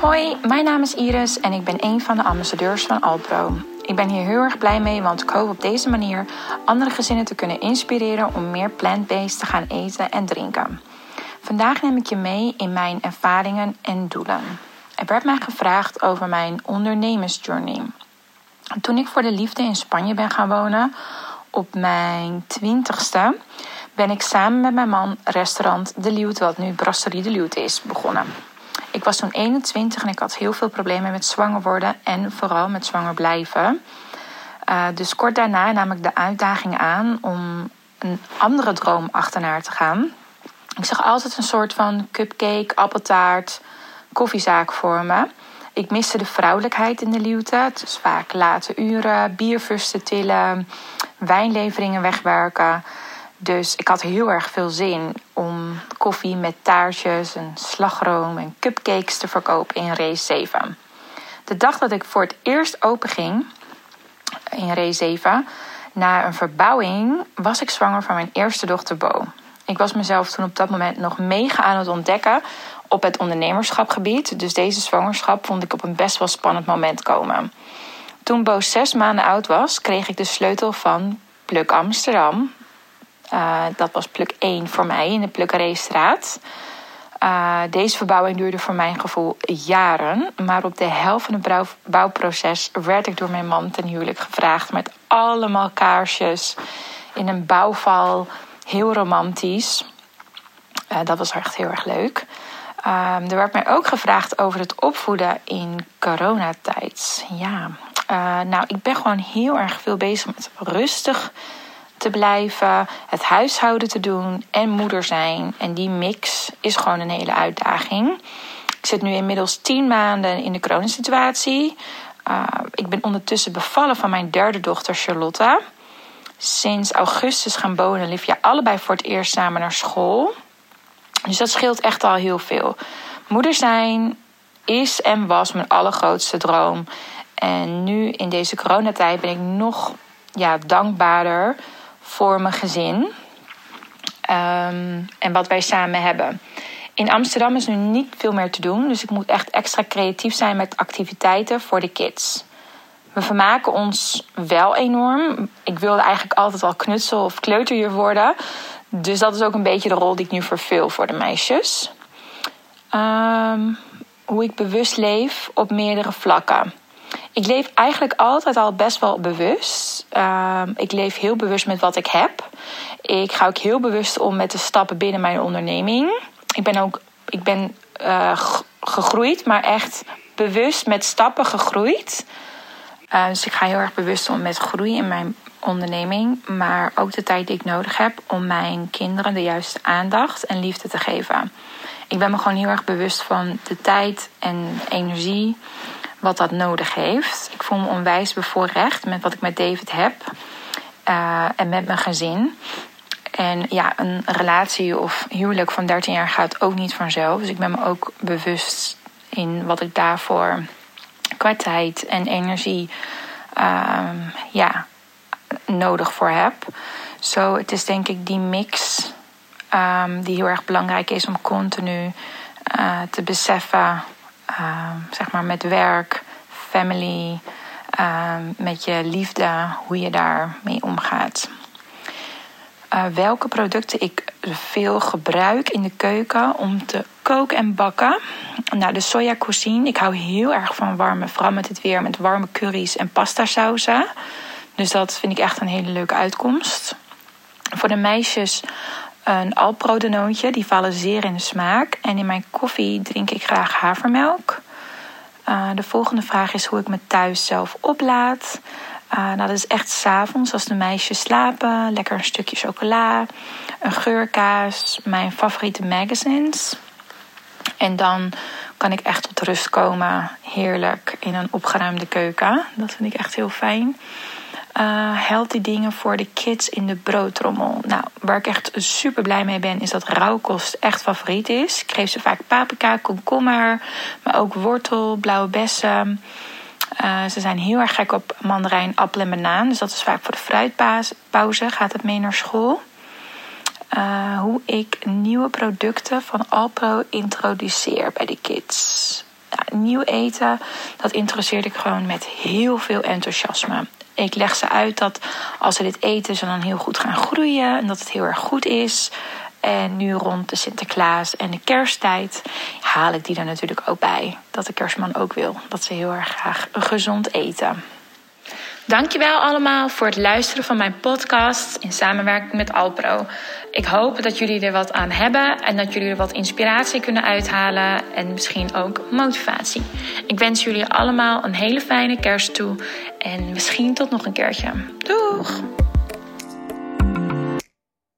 Hoi, mijn naam is Iris en ik ben een van de ambassadeurs van Alpro. Ik ben hier heel erg blij mee, want ik hoop op deze manier andere gezinnen te kunnen inspireren om meer plant-based te gaan eten en drinken. Vandaag neem ik je mee in mijn ervaringen en doelen. Er werd mij gevraagd over mijn ondernemersjourney. Toen ik voor de liefde in Spanje ben gaan wonen, op mijn twintigste, ben ik samen met mijn man restaurant De Lieuwt, wat nu Brasserie De Lieuwt is, begonnen. Ik was toen 21 en ik had heel veel problemen met zwanger worden en vooral met zwanger blijven. Uh, dus kort daarna nam ik de uitdaging aan om een andere droom achterna te gaan. Ik zag altijd een soort van cupcake, appeltaart, koffiezaak voor me. Ik miste de vrouwelijkheid in de liefde. Dus vaak late uren, bierfusten tillen, wijnleveringen wegwerken. Dus ik had heel erg veel zin om koffie met taartjes en slagroom en cupcakes te verkopen in race 7. De dag dat ik voor het eerst open ging in race 7, na een verbouwing, was ik zwanger van mijn eerste dochter Bo. Ik was mezelf toen op dat moment nog mega aan het ontdekken op het ondernemerschapgebied. Dus deze zwangerschap vond ik op een best wel spannend moment komen. Toen Bo zes maanden oud was, kreeg ik de sleutel van Pluk Amsterdam. Uh, dat was pluk 1 voor mij in de Plukkereestraat. Uh, deze verbouwing duurde voor mijn gevoel jaren. Maar op de helft van het bouwproces werd ik door mijn man ten huwelijk gevraagd. Met allemaal kaarsjes in een bouwval. Heel romantisch. Uh, dat was echt heel erg leuk. Um, er werd mij ook gevraagd over het opvoeden in coronatijd. Ja, nou, ik ben gewoon heel erg veel bezig met rustig te blijven, het huishouden te doen en moeder zijn. En die mix is gewoon een hele uitdaging. Ik zit nu inmiddels tien maanden in de coronasituatie. Uh, ik ben ondertussen bevallen van mijn derde dochter Charlotte. Sinds augustus gaan Bo en Olivia allebei voor het eerst samen naar school. Dus dat scheelt echt al heel veel. Moeder zijn is en was mijn allergrootste droom. En nu in deze coronatijd ben ik nog ja, dankbaarder voor mijn gezin. Um, en wat wij samen hebben. In Amsterdam is nu niet veel meer te doen, dus ik moet echt extra creatief zijn met activiteiten voor de kids. We vermaken ons wel enorm. Ik wilde eigenlijk altijd al knutsel of kleuterjuf worden. Dus dat is ook een beetje de rol die ik nu vervul voor de meisjes. Um, hoe ik bewust leef op meerdere vlakken. Ik leef eigenlijk altijd al best wel bewust. Uh, ik leef heel bewust met wat ik heb. Ik ga ook heel bewust om met de stappen binnen mijn onderneming. Ik ben ook ik ben, uh, gegroeid, maar echt bewust met stappen gegroeid. Uh, dus ik ga heel erg bewust om met groei in mijn onderneming. Maar ook de tijd die ik nodig heb om mijn kinderen de juiste aandacht en liefde te geven. Ik ben me gewoon heel erg bewust van de tijd en energie wat dat nodig heeft. Ik voel me onwijs bevoorrecht met wat ik met David heb uh, en met mijn gezin. En ja, een relatie of huwelijk van 13 jaar gaat ook niet vanzelf. Dus ik ben me ook bewust in wat ik daarvoor qua tijd en energie uh, ja, nodig voor heb. Zo, het is denk ik die mix um, die heel erg belangrijk is om continu uh, te beseffen Ehm, zeg maar met werk, family, ehm, met je liefde, hoe je daarmee omgaat. Uh, welke producten ik veel gebruik in de keuken om te koken en bakken. Nou, de soja cuisine. Ik hou heel erg van warme, vooral met het weer, met warme curry's en pasta sauzen. Dus dat vind ik echt een hele leuke uitkomst. Voor de meisjes een Alpro denootje. Die vallen zeer in de smaak. En in mijn koffie drink ik graag havermelk. Uh, de volgende vraag is hoe ik me thuis zelf oplaad. Uh, nou, dat is echt s'avonds als de meisjes slapen. Lekker een stukje chocola, een geurkaas, mijn favoriete magazines. En dan kan ik echt tot rust komen. Heerlijk in een opgeruimde keuken. Dat vind ik echt heel fijn uh, healthy dingen voor de kids in de broodtrommel. Nou, waar ik echt super blij mee ben, is dat rauwkost echt favoriet is. Ik geef ze vaak paprika, komkommer, maar ook wortel, blauwe bessen. Uh, ze zijn heel erg gek op mandarijn, appel en banaan. Dus dat is vaak voor de fruitpauze. Gaat het mee naar school. Uh, hoe ik nieuwe producten van Alpro introduceer bij de kids. Nieuw eten, dat introduceer ik gewoon met heel veel enthousiasme. Ik leg ze uit dat als ze dit eten, ze dan heel goed gaan groeien en dat het heel erg goed is. En nu rond de Sinterklaas en de kersttijd haal ik die er natuurlijk ook bij. Dat de kerstman ook wil dat ze heel erg graag gezond eten. Dankjewel allemaal voor het luisteren van mijn podcast in samenwerking met Alpro. Ik hoop dat jullie er wat aan hebben en dat jullie er wat inspiratie kunnen uithalen en misschien ook motivatie. Ik wens jullie allemaal een hele fijne kerst toe en misschien tot nog een keertje. Doeg!